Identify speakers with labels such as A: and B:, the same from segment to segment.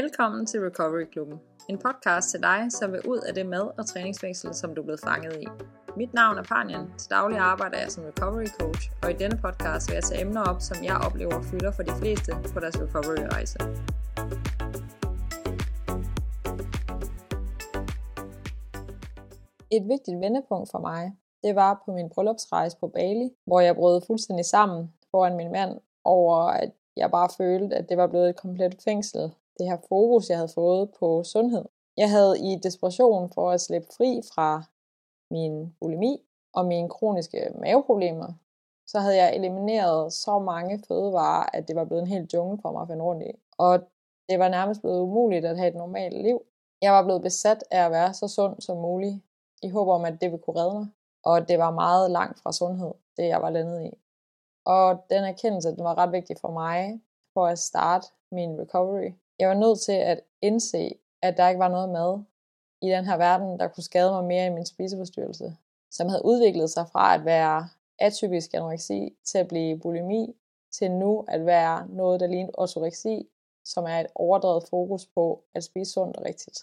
A: Velkommen til Recovery Klubben. En podcast til dig, som vil ud af det mad- og træningsfængsel, som du er blevet fanget i. Mit navn er Panjan. Til daglig arbejder jeg som recovery coach, og i denne podcast vil jeg tage emner op, som jeg oplever fylder for de fleste på deres recovery-rejse. Et vigtigt vendepunkt for mig, det var på min bryllupsrejse på Bali, hvor jeg brød fuldstændig sammen foran min mand over, at jeg bare følte, at det var blevet et komplet fængsel. Det her fokus, jeg havde fået på sundhed. Jeg havde i desperation for at slippe fri fra min bulimi og mine kroniske maveproblemer, så havde jeg elimineret så mange fødevarer, at det var blevet en helt jungle for mig at finde rundt i. Og det var nærmest blevet umuligt at have et normalt liv. Jeg var blevet besat af at være så sund som muligt, i håb om, at det ville kunne redde mig. Og det var meget langt fra sundhed, det jeg var landet i. Og den erkendelse, den var ret vigtig for mig, for at starte min recovery. Jeg var nødt til at indse, at der ikke var noget mad i den her verden, der kunne skade mig mere end min spiseforstyrrelse, som havde udviklet sig fra at være atypisk anoreksi til at blive bulimi, til nu at være noget, der ligner ortoreksi, som er et overdrevet fokus på at spise sundt og rigtigt.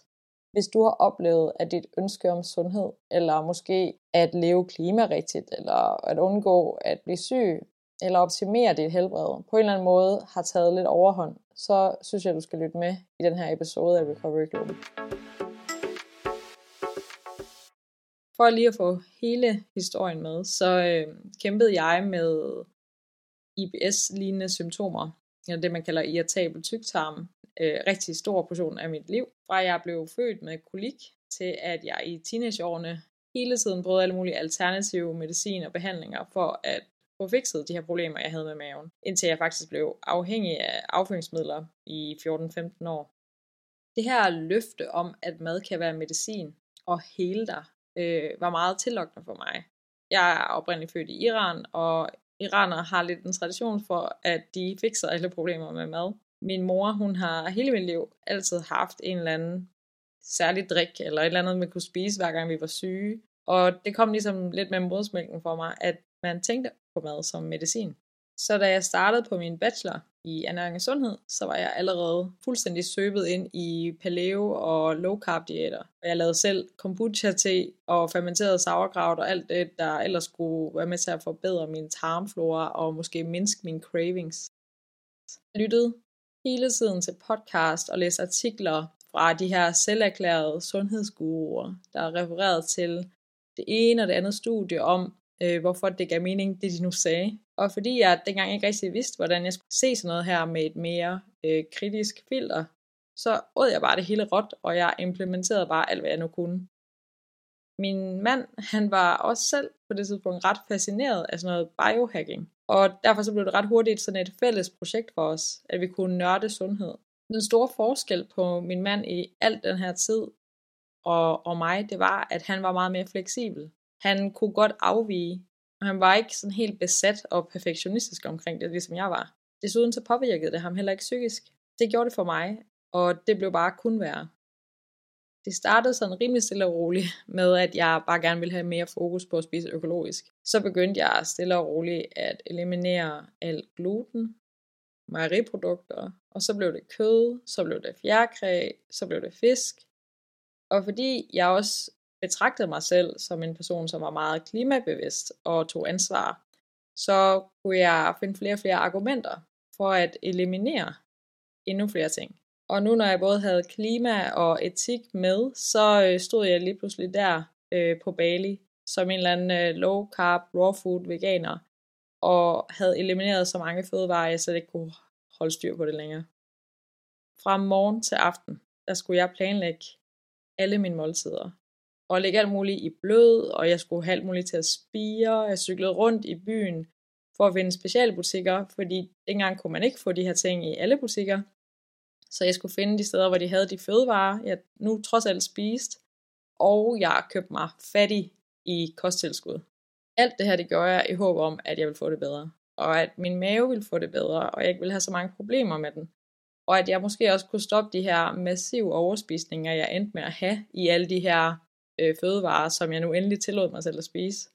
A: Hvis du har oplevet, at dit ønske om sundhed, eller måske at leve klimarigtigt, eller at undgå at blive syg, eller optimere dit helbred, på en eller anden måde har taget lidt overhånd, så synes jeg, du skal lytte med i den her episode af Recovery Global. For lige at få hele historien med, så øh, kæmpede jeg med IBS-lignende symptomer, eller det man kalder irritabel tyktarm, øh, rigtig stor portion af mit liv. Fra jeg blev født med kolik, til at jeg i teenageårene hele tiden prøvede alle mulige alternative medicin og behandlinger for at få fikset de her problemer, jeg havde med maven. Indtil jeg faktisk blev afhængig af afføringsmidler i 14-15 år. Det her løfte om, at mad kan være medicin og hele dig, øh, var meget tillokkende for mig. Jeg er oprindeligt født i Iran, og iranere har lidt en tradition for, at de fikser alle problemer med mad. Min mor, hun har hele mit liv altid haft en eller anden særlig drik, eller et eller andet, man kunne spise, hver gang vi var syge. Og det kom ligesom lidt med modsmælken for mig, at man tænkte på mad som medicin. Så da jeg startede på min bachelor i ernæring og sundhed, så var jeg allerede fuldstændig søbet ind i paleo og low carb diæter. Jeg lavede selv kombucha te og fermenteret sauerkraut og alt det, der ellers skulle være med til at forbedre min tarmflora og måske mindske mine cravings. Jeg lyttede hele tiden til podcast og læste artikler fra de her selverklærede sundhedsguruer, der er refereret til det ene og det andet studie om, øh, hvorfor det gav mening, det de nu sagde. Og fordi jeg dengang ikke rigtig vidste, hvordan jeg skulle se sådan noget her med et mere øh, kritisk filter, så åd jeg bare det hele råt, og jeg implementerede bare alt, hvad jeg nu kunne. Min mand, han var også selv på det tidspunkt ret fascineret af sådan noget biohacking. Og derfor så blev det ret hurtigt sådan et fælles projekt for os, at vi kunne nørde sundhed. Den store forskel på min mand i alt den her tid og, og mig, det var, at han var meget mere fleksibel. Han kunne godt afvige, og han var ikke sådan helt besat og perfektionistisk omkring det, ligesom jeg var. Desuden så påvirkede det ham heller ikke psykisk. Det gjorde det for mig, og det blev bare kun værre. Det startede sådan rimelig stille og roligt med, at jeg bare gerne ville have mere fokus på at spise økologisk. Så begyndte jeg stille og roligt at eliminere alt gluten, mejeriprodukter, og så blev det kød, så blev det fjerkræ, så blev det fisk. Og fordi jeg også betragtede mig selv som en person, som var meget klimabevidst og tog ansvar, så kunne jeg finde flere og flere argumenter for at eliminere endnu flere ting. Og nu når jeg både havde klima og etik med, så øh, stod jeg lige pludselig der øh, på Bali som en eller anden øh, low carb, raw food veganer, og havde elimineret så mange fødevarer, jeg slet ikke kunne holde styr på det længere. Fra morgen til aften, der skulle jeg planlægge alle mine måltider. Og lægge alt muligt i blød, og jeg skulle have alt muligt til at spire. Jeg cyklede rundt i byen for at finde specialbutikker, fordi dengang kunne man ikke få de her ting i alle butikker. Så jeg skulle finde de steder, hvor de havde de fødevarer, jeg nu trods alt spiste. Og jeg købte mig fattig i kosttilskud. Alt det her, det gør jeg i håb om, at jeg vil få det bedre. Og at min mave vil få det bedre, og jeg ikke vil have så mange problemer med den. Og at jeg måske også kunne stoppe de her massive overspisninger, jeg endte med at have i alle de her øh, fødevarer, som jeg nu endelig tillod mig selv at spise.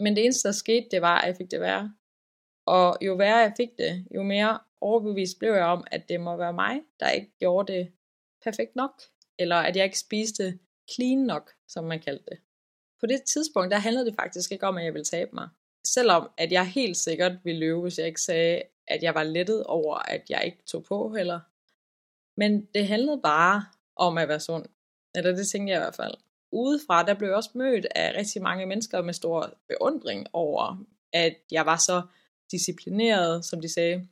A: Men det eneste, der skete, det var, at jeg fik det værre. Og jo værre jeg fik det, jo mere overbevist blev jeg om, at det må være mig, der ikke gjorde det perfekt nok, eller at jeg ikke spiste clean nok, som man kaldte det. På det tidspunkt, der handlede det faktisk ikke om, at jeg ville tabe mig. Selvom at jeg helt sikkert ville løbe, hvis jeg ikke sagde, at jeg var lettet over, at jeg ikke tog på heller. Men det handlede bare om at være sund. Eller det tænkte jeg i hvert fald. Udefra, der blev jeg også mødt af rigtig mange mennesker med stor beundring over, at jeg var så disciplineret, som de sagde.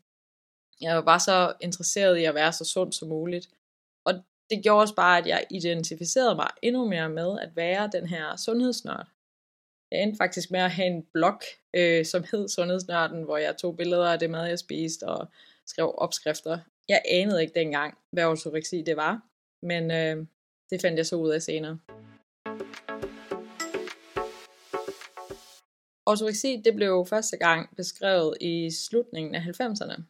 A: Jeg var så interesseret i at være så sund som muligt. Og det gjorde også bare, at jeg identificerede mig endnu mere med at være den her sundhedsnørd. Jeg endte faktisk med at have en blog, øh, som hed Sundhedsnørden, hvor jeg tog billeder af det mad, jeg spiste, og skrev opskrifter. Jeg anede ikke dengang, hvad ortoreksi det var, men øh, det fandt jeg så ud af senere. Ortoreksi det blev første gang beskrevet i slutningen af 90'erne.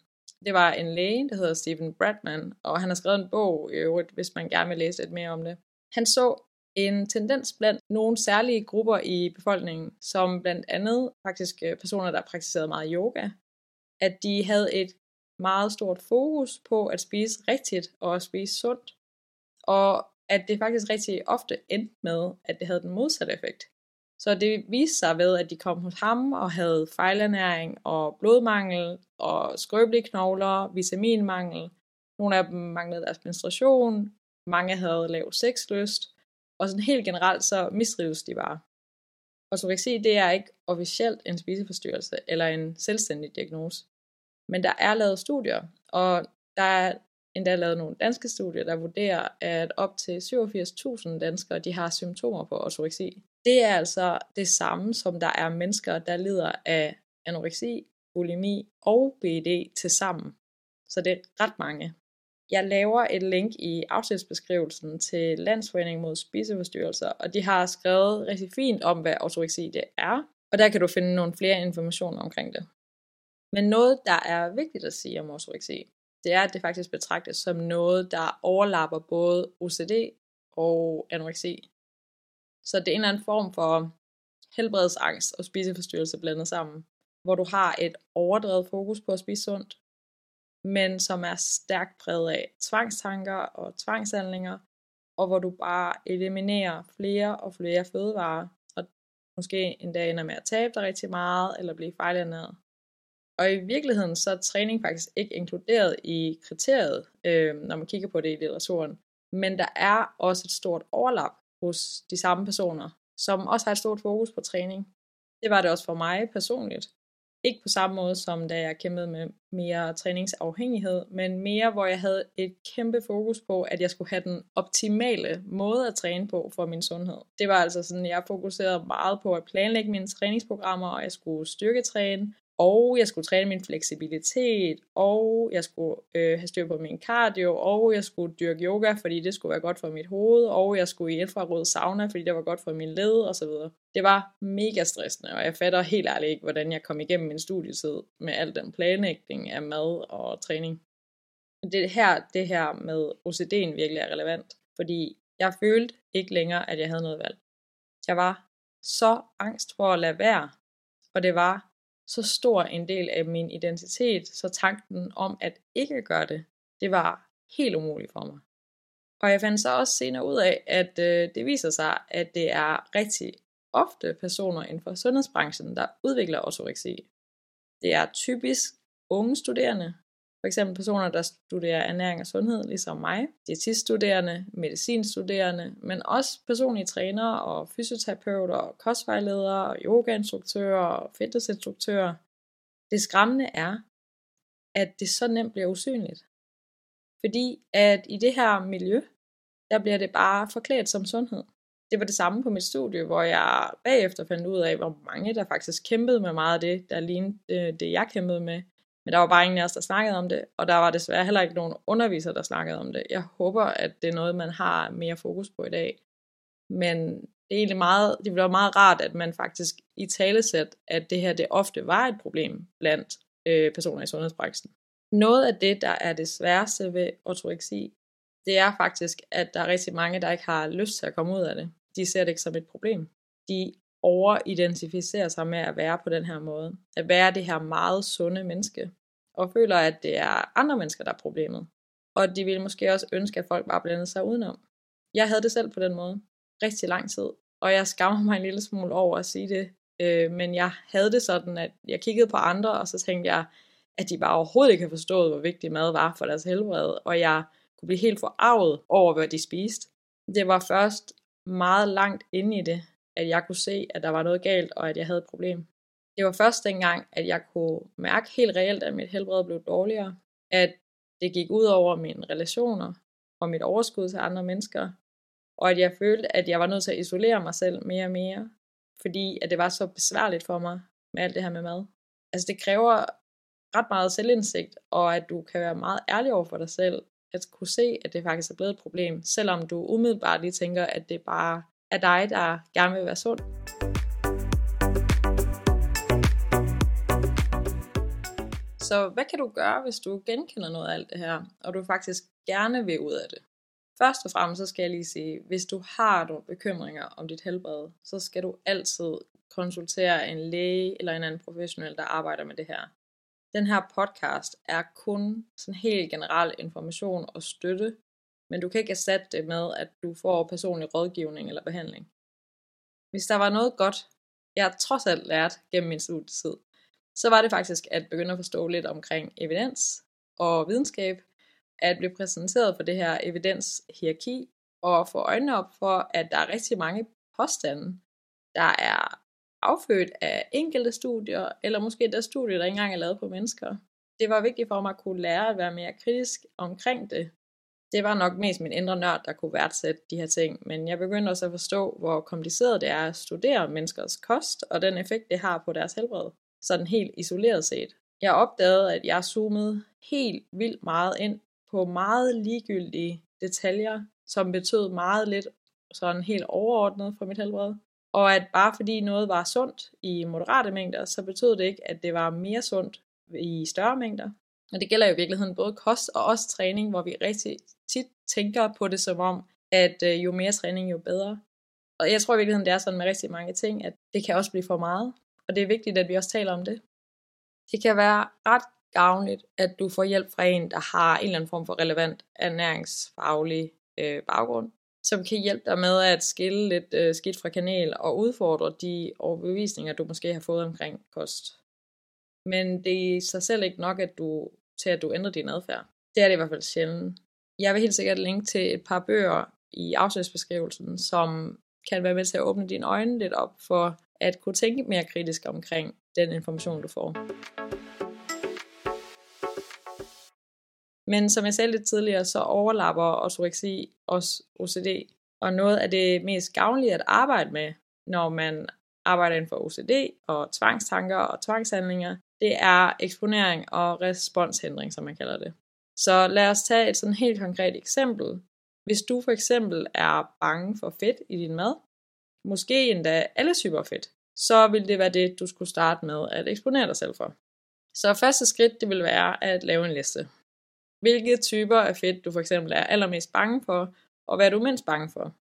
A: Det var en læge, der hedder Stephen Bradman, og han har skrevet en bog i øvrigt, hvis man gerne vil læse lidt mere om det. Han så en tendens blandt nogle særlige grupper i befolkningen, som blandt andet faktisk øh, personer, der praktiserede meget yoga, at de havde et meget stort fokus på at spise rigtigt og at spise sundt, og at det faktisk rigtig ofte endte med, at det havde den modsatte effekt. Så det viste sig ved, at de kom hos ham og havde fejlernæring og blodmangel og skrøbelige knogler, vitaminmangel. Nogle af dem manglede deres menstruation, mange havde lav sexlyst, og sådan helt generelt så mistrives de bare. Ortoreksi det er ikke officielt en spiseforstyrrelse eller en selvstændig diagnose. Men der er lavet studier, og der er endda lavet nogle danske studier, der vurderer, at op til 87.000 danskere de har symptomer på ortoreksi. Det er altså det samme, som der er mennesker, der lider af anoreksi, bulimi og BED til sammen. Så det er ret mange. Jeg laver et link i afsnitsbeskrivelsen til Landsforeningen mod spiseforstyrrelser, og de har skrevet rigtig fint om, hvad autoreksi det er, og der kan du finde nogle flere informationer omkring det. Men noget, der er vigtigt at sige om autoreksi, det er, at det faktisk betragtes som noget, der overlapper både OCD og anoreksi. Så det er en eller anden form for helbredsangst og spiseforstyrrelse blandet sammen, hvor du har et overdrevet fokus på at spise sundt, men som er stærkt præget af tvangstanker og tvangshandlinger, og hvor du bare eliminerer flere og flere fødevarer, og måske endda ender med at tabe dig rigtig meget, eller blive fejlernæret. Og i virkeligheden så er træning faktisk ikke inkluderet i kriteriet, øh, når man kigger på det i litteraturen. Men der er også et stort overlap hos de samme personer, som også har et stort fokus på træning. Det var det også for mig personligt. Ikke på samme måde som da jeg kæmpede med mere træningsafhængighed, men mere hvor jeg havde et kæmpe fokus på, at jeg skulle have den optimale måde at træne på for min sundhed. Det var altså sådan, jeg fokuserede meget på at planlægge mine træningsprogrammer, og jeg skulle styrketræne, og jeg skulle træne min fleksibilitet, og jeg skulle øh, have styr på min cardio, og jeg skulle dyrke yoga, fordi det skulle være godt for mit hoved, og jeg skulle i infrarød sauna, fordi det var godt for min led, og så videre. Det var mega stressende, og jeg fatter helt ærligt ikke, hvordan jeg kom igennem min studietid med al den planlægning af mad og træning. Det her, det her med OCD'en virkelig er relevant, fordi jeg følte ikke længere, at jeg havde noget valg. Jeg var så angst for at lade være, og det var så stor en del af min identitet, så tanken om at ikke gøre det, det var helt umuligt for mig. Og jeg fandt så også senere ud af, at øh, det viser sig, at det er rigtig ofte personer inden for sundhedsbranchen, der udvikler ortoreksi. Det er typisk unge studerende, for eksempel personer, der studerer ernæring og sundhed, ligesom mig, diætiststuderende, medicinstuderende, men også personlige trænere og fysioterapeuter og kostvejledere og yogainstruktører og fitnessinstruktører. Det skræmmende er, at det så nemt bliver usynligt. Fordi at i det her miljø, der bliver det bare forklædt som sundhed. Det var det samme på mit studie, hvor jeg bagefter fandt ud af, hvor mange der faktisk kæmpede med meget af det, der lignede øh, det, jeg kæmpede med. Men der var bare ingen af os, der snakkede om det, og der var desværre heller ikke nogen undervisere, der snakkede om det. Jeg håber, at det er noget, man har mere fokus på i dag. Men det er egentlig meget, det bliver meget rart, at man faktisk i talesæt, at det her det ofte var et problem blandt øh, personer i sundhedsbranchen. Noget af det, der er det sværeste ved ortoreksi, det er faktisk, at der er rigtig mange, der ikke har lyst til at komme ud af det. De ser det ikke som et problem. De overidentificerer sig med at være på den her måde. At være det her meget sunde menneske. Og føler, at det er andre mennesker, der er problemet. og de ville måske også ønske, at folk bare blandede sig udenom. Jeg havde det selv på den måde rigtig lang tid, og jeg skammer mig en lille smule over at sige det, øh, men jeg havde det sådan, at jeg kiggede på andre, og så tænkte jeg, at de bare overhovedet ikke havde forstået, hvor vigtig mad var for deres helbred, og jeg kunne blive helt forarvet over, hvad de spiste. Det var først meget langt inde i det, at jeg kunne se, at der var noget galt, og at jeg havde et problem. Det var først dengang, at jeg kunne mærke helt reelt, at mit helbred blev dårligere, at det gik ud over mine relationer og mit overskud til andre mennesker, og at jeg følte, at jeg var nødt til at isolere mig selv mere og mere, fordi at det var så besværligt for mig med alt det her med mad. Altså det kræver ret meget selvindsigt, og at du kan være meget ærlig over for dig selv, at kunne se, at det faktisk er blevet et problem, selvom du umiddelbart lige tænker, at det bare af dig, der gerne vil være sund. Så hvad kan du gøre, hvis du genkender noget af alt det her, og du faktisk gerne vil ud af det? Først og fremmest så skal jeg lige sige, hvis du har nogle bekymringer om dit helbred, så skal du altid konsultere en læge eller en anden professionel, der arbejder med det her. Den her podcast er kun sådan helt generel information og støtte, men du kan ikke erstatte det med, at du får personlig rådgivning eller behandling. Hvis der var noget godt, jeg trods alt lært gennem min studietid, så var det faktisk at begynde at forstå lidt omkring evidens og videnskab, at blive præsenteret for det her evidenshierarki, og få øjnene op for, at der er rigtig mange påstande, der er affødt af enkelte studier, eller måske der studier, der ikke engang er lavet på mennesker. Det var vigtigt for mig at kunne lære at være mere kritisk omkring det. Det var nok mest min indre nørd, der kunne værdsætte de her ting, men jeg begyndte også at forstå, hvor kompliceret det er at studere menneskers kost, og den effekt, det har på deres helbred sådan helt isoleret set. Jeg opdagede, at jeg zoomede helt vildt meget ind på meget ligegyldige detaljer, som betød meget lidt sådan helt overordnet for mit helbred. Og at bare fordi noget var sundt i moderate mængder, så betød det ikke, at det var mere sundt i større mængder. Og det gælder jo i virkeligheden både kost og også træning, hvor vi rigtig tænker på det som om, at øh, jo mere træning, jo bedre. Og jeg tror i virkeligheden, det er sådan med rigtig mange ting, at det kan også blive for meget og det er vigtigt, at vi også taler om det. Det kan være ret gavnligt, at du får hjælp fra en, der har en eller anden form for relevant ernæringsfaglig øh, baggrund, som kan hjælpe dig med at skille lidt øh, skidt fra kanel og udfordre de overbevisninger, du måske har fået omkring kost. Men det er i sig selv ikke nok, at du, til at du ændrer din adfærd. Det er det i hvert fald sjældent. Jeg vil helt sikkert linke til et par bøger i afsnitsbeskrivelsen, som kan være med til at åbne dine øjne lidt op for at kunne tænke mere kritisk omkring den information, du får. Men som jeg sagde lidt tidligere, så overlapper ortoreksi også OCD. Og noget af det mest gavnlige at arbejde med, når man arbejder inden for OCD og tvangstanker og tvangshandlinger, det er eksponering og responshindring, som man kalder det. Så lad os tage et sådan helt konkret eksempel. Hvis du for eksempel er bange for fedt i din mad, måske endda alle typer fedt, så vil det være det, du skulle starte med at eksponere dig selv for. Så første skridt, det vil være at lave en liste. Hvilke typer af fedt du for eksempel er allermest bange for, og hvad er du mindst bange for.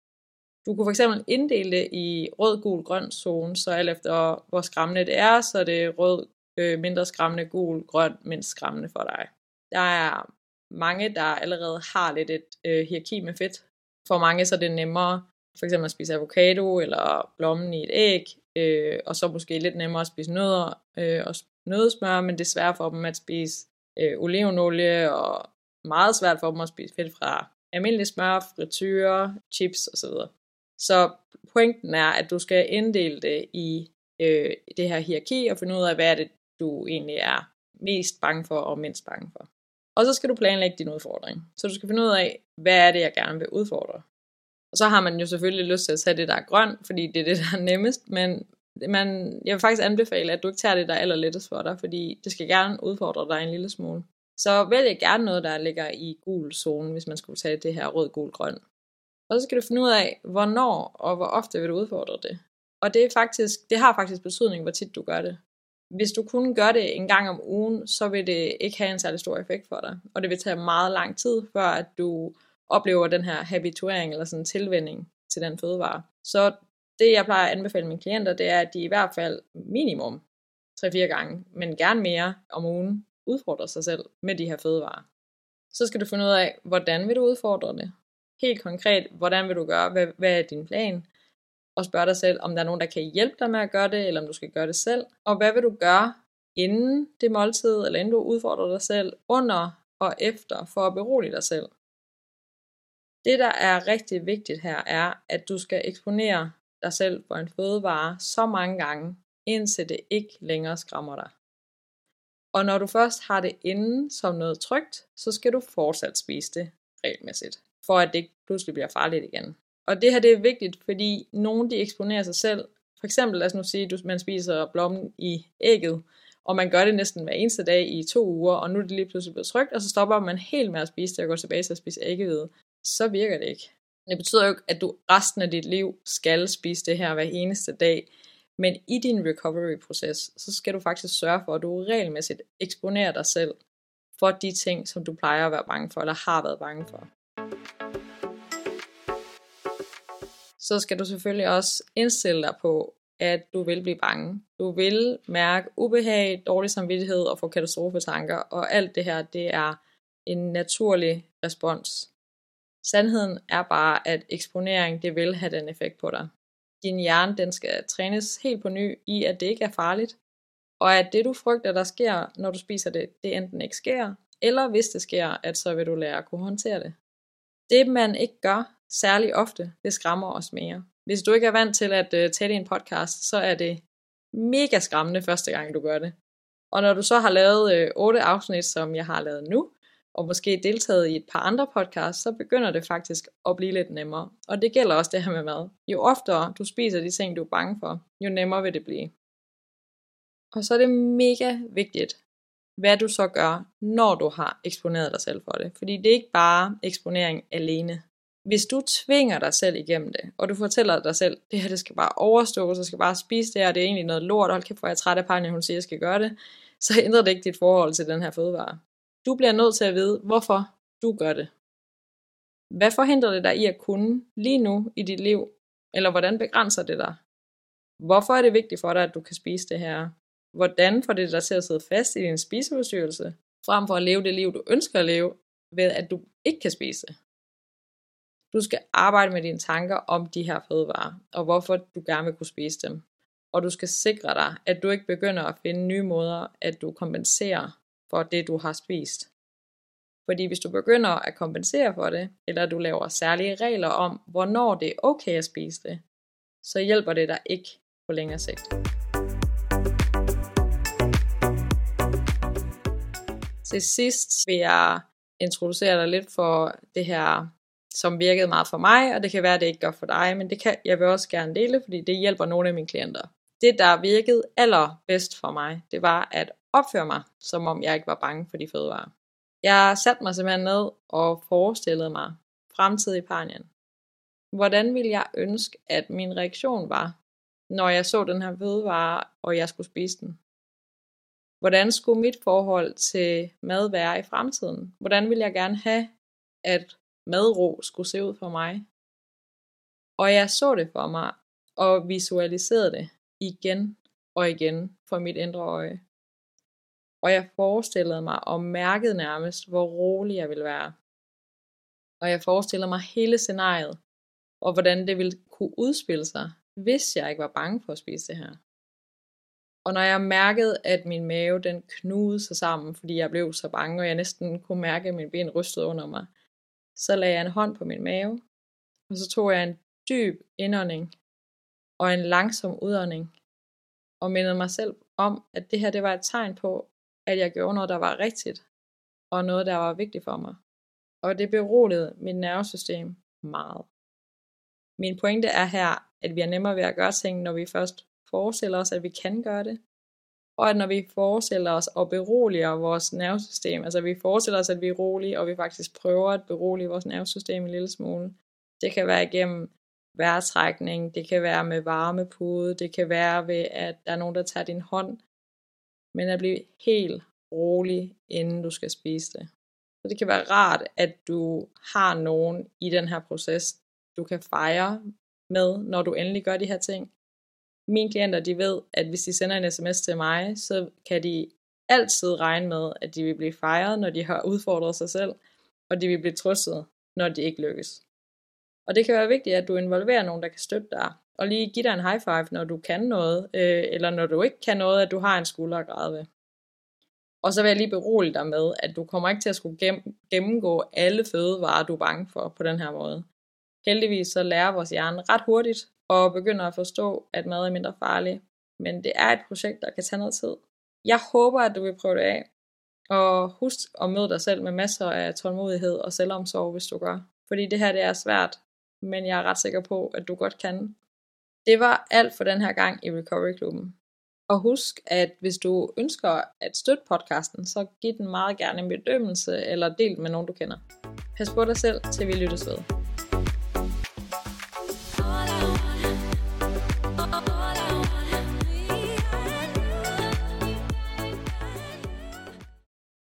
A: Du kunne for eksempel inddele det i rød, gul, grøn zone, så alt efter hvor skræmmende det er, så er det rød, øh, mindre skræmmende, gul, grøn, mindst skræmmende for dig. Der er mange, der allerede har lidt et øh, hierarki med fedt. For mange så er det nemmere for eksempel at spise avocado eller blommen i et æg, øh, og så måske lidt nemmere at spise nødder øh, og nødesmør, men det er svært for dem at spise øh, olivenolie, og meget svært for dem at spise fedt fra almindelig smør, frityre, chips osv. Så pointen er, at du skal inddele det i øh, det her hierarki, og finde ud af, hvad er det, du egentlig er mest bange for og mindst bange for. Og så skal du planlægge din udfordring. Så du skal finde ud af, hvad er det, jeg gerne vil udfordre. Og så har man jo selvfølgelig lyst til at tage det, der er grønt, fordi det er det, der er nemmest, men man, jeg vil faktisk anbefale, at du ikke tager det, der er allerlettest for dig, fordi det skal gerne udfordre dig en lille smule. Så vælg gerne noget, der ligger i gul zone, hvis man skulle tage det her rød, gul, grøn. Og så skal du finde ud af, hvornår og hvor ofte vil du udfordre det. Og det, er faktisk, det har faktisk betydning, hvor tit du gør det. Hvis du kun gør det en gang om ugen, så vil det ikke have en særlig stor effekt for dig. Og det vil tage meget lang tid, før at du oplever den her habituering eller sådan tilvænding til den fødevare. Så det jeg plejer at anbefale mine klienter, det er, at de i hvert fald minimum 3-4 gange, men gerne mere om ugen, udfordrer sig selv med de her fødevarer. Så skal du finde ud af, hvordan vil du udfordre det? Helt konkret, hvordan vil du gøre? Hvad, hvad er din plan? Og spørge dig selv, om der er nogen, der kan hjælpe dig med at gøre det, eller om du skal gøre det selv. Og hvad vil du gøre inden det måltid, eller inden du udfordrer dig selv, under og efter, for at berolige dig selv. Det, der er rigtig vigtigt her, er, at du skal eksponere dig selv for en fødevare så mange gange, indtil det ikke længere skræmmer dig. Og når du først har det inden som noget trygt, så skal du fortsat spise det regelmæssigt, for at det ikke pludselig bliver farligt igen. Og det her det er vigtigt, fordi nogen de eksponerer sig selv. For eksempel, lad os nu sige, at man spiser blommen i ægget, og man gør det næsten hver eneste dag i to uger, og nu er det lige pludselig blevet trygt, og så stopper man helt med at spise det og går tilbage til at spise æggehvide. Så virker det ikke. Det betyder jo ikke, at du resten af dit liv skal spise det her hver eneste dag, men i din recovery-proces, så skal du faktisk sørge for, at du regelmæssigt eksponerer dig selv for de ting, som du plejer at være bange for, eller har været bange for. Så skal du selvfølgelig også indstille dig på, at du vil blive bange. Du vil mærke ubehag, dårlig samvittighed og få katastrofetanker, og alt det her, det er en naturlig respons. Sandheden er bare, at eksponering, det vil have den effekt på dig. Din hjerne, den skal trænes helt på ny i, at det ikke er farligt, og at det du frygter, der sker, når du spiser det, det enten ikke sker, eller hvis det sker, at så vil du lære at kunne håndtere det. Det man ikke gør særlig ofte, det skræmmer os mere. Hvis du ikke er vant til at øh, uh, tale i en podcast, så er det mega skræmmende første gang, du gør det. Og når du så har lavet øh, otte afsnit, som jeg har lavet nu, og måske deltaget i et par andre podcasts, så begynder det faktisk at blive lidt nemmere. Og det gælder også det her med mad. Jo oftere du spiser de ting, du er bange for, jo nemmere vil det blive. Og så er det mega vigtigt, hvad du så gør, når du har eksponeret dig selv for det. Fordi det er ikke bare eksponering alene hvis du tvinger dig selv igennem det, og du fortæller dig selv, det her det skal bare overstås, jeg skal bare spise det her, det er egentlig noget lort, hold kæft, hvor jeg er træt af Panja, hun siger, jeg skal gøre det, så ændrer det ikke dit forhold til den her fødevare. Du bliver nødt til at vide, hvorfor du gør det. Hvad forhindrer det dig i at kunne lige nu i dit liv? Eller hvordan begrænser det dig? Hvorfor er det vigtigt for dig, at du kan spise det her? Hvordan får det dig til at sidde fast i din spiseforstyrrelse, frem for at leve det liv, du ønsker at leve, ved at du ikke kan spise det? Du skal arbejde med dine tanker om de her fødevarer, og hvorfor du gerne vil kunne spise dem. Og du skal sikre dig, at du ikke begynder at finde nye måder, at du kompenserer for det, du har spist. Fordi hvis du begynder at kompensere for det, eller du laver særlige regler om, hvornår det er okay at spise det, så hjælper det dig ikke på længere sigt. Til sidst vil jeg introducere dig lidt for det her som virkede meget for mig, og det kan være, at det ikke gør for dig, men det kan jeg vil også gerne dele, fordi det hjælper nogle af mine klienter. Det, der virkede allerbedst for mig, det var at opføre mig, som om jeg ikke var bange for de fødevarer. Jeg satte mig simpelthen ned og forestillede mig fremtid i Panien. Hvordan ville jeg ønske, at min reaktion var, når jeg så den her fødevare, og jeg skulle spise den? Hvordan skulle mit forhold til mad være i fremtiden? Hvordan ville jeg gerne have, at madro skulle se ud for mig. Og jeg så det for mig, og visualiserede det igen og igen for mit indre øje. Og jeg forestillede mig og mærkede nærmest, hvor rolig jeg ville være. Og jeg forestillede mig hele scenariet, og hvordan det ville kunne udspille sig, hvis jeg ikke var bange for at spise det her. Og når jeg mærkede, at min mave den knudede sig sammen, fordi jeg blev så bange, og jeg næsten kunne mærke, at mine ben rystede under mig, så lagde jeg en hånd på min mave, og så tog jeg en dyb indånding og en langsom udånding, og mindede mig selv om, at det her det var et tegn på, at jeg gjorde noget, der var rigtigt, og noget, der var vigtigt for mig. Og det beroligede mit nervesystem meget. Min pointe er her, at vi er nemmere ved at gøre ting, når vi først forestiller os, at vi kan gøre det, og at når vi forestiller os og beroliger vores nervesystem, altså vi forestiller os, at vi er rolige, og vi faktisk prøver at berolige vores nervesystem en lille smule. Det kan være igennem vejrtrækning, det kan være med varmepude, det kan være ved, at der er nogen, der tager din hånd, men at blive helt rolig, inden du skal spise det. Så det kan være rart, at du har nogen i den her proces, du kan fejre med, når du endelig gør de her ting mine klienter, de ved, at hvis de sender en sms til mig, så kan de altid regne med, at de vil blive fejret, når de har udfordret sig selv. og de vil blive trøstet, når de ikke lykkes. Og det kan være vigtigt, at du involverer nogen, der kan støtte dig, og lige give dig en high five, når du kan noget, øh, eller når du ikke kan noget, at du har en skulder at græde ved. Og så vil jeg lige berolige dig med, at du kommer ikke til at skulle gennemgå alle fødevarer, du er bange for på den her måde. Heldigvis så lærer vores hjerne ret hurtigt og begynder at forstå, at mad er mindre farlig. Men det er et projekt, der kan tage noget tid. Jeg håber, at du vil prøve det af. Og husk at møde dig selv med masser af tålmodighed og selvomsorg, hvis du gør. Fordi det her det er svært, men jeg er ret sikker på, at du godt kan. Det var alt for den her gang i Recovery Klubben. Og husk, at hvis du ønsker at støtte podcasten, så giv den meget gerne en bedømmelse eller del med nogen, du kender. Pas på dig selv, til vi lyttes ved.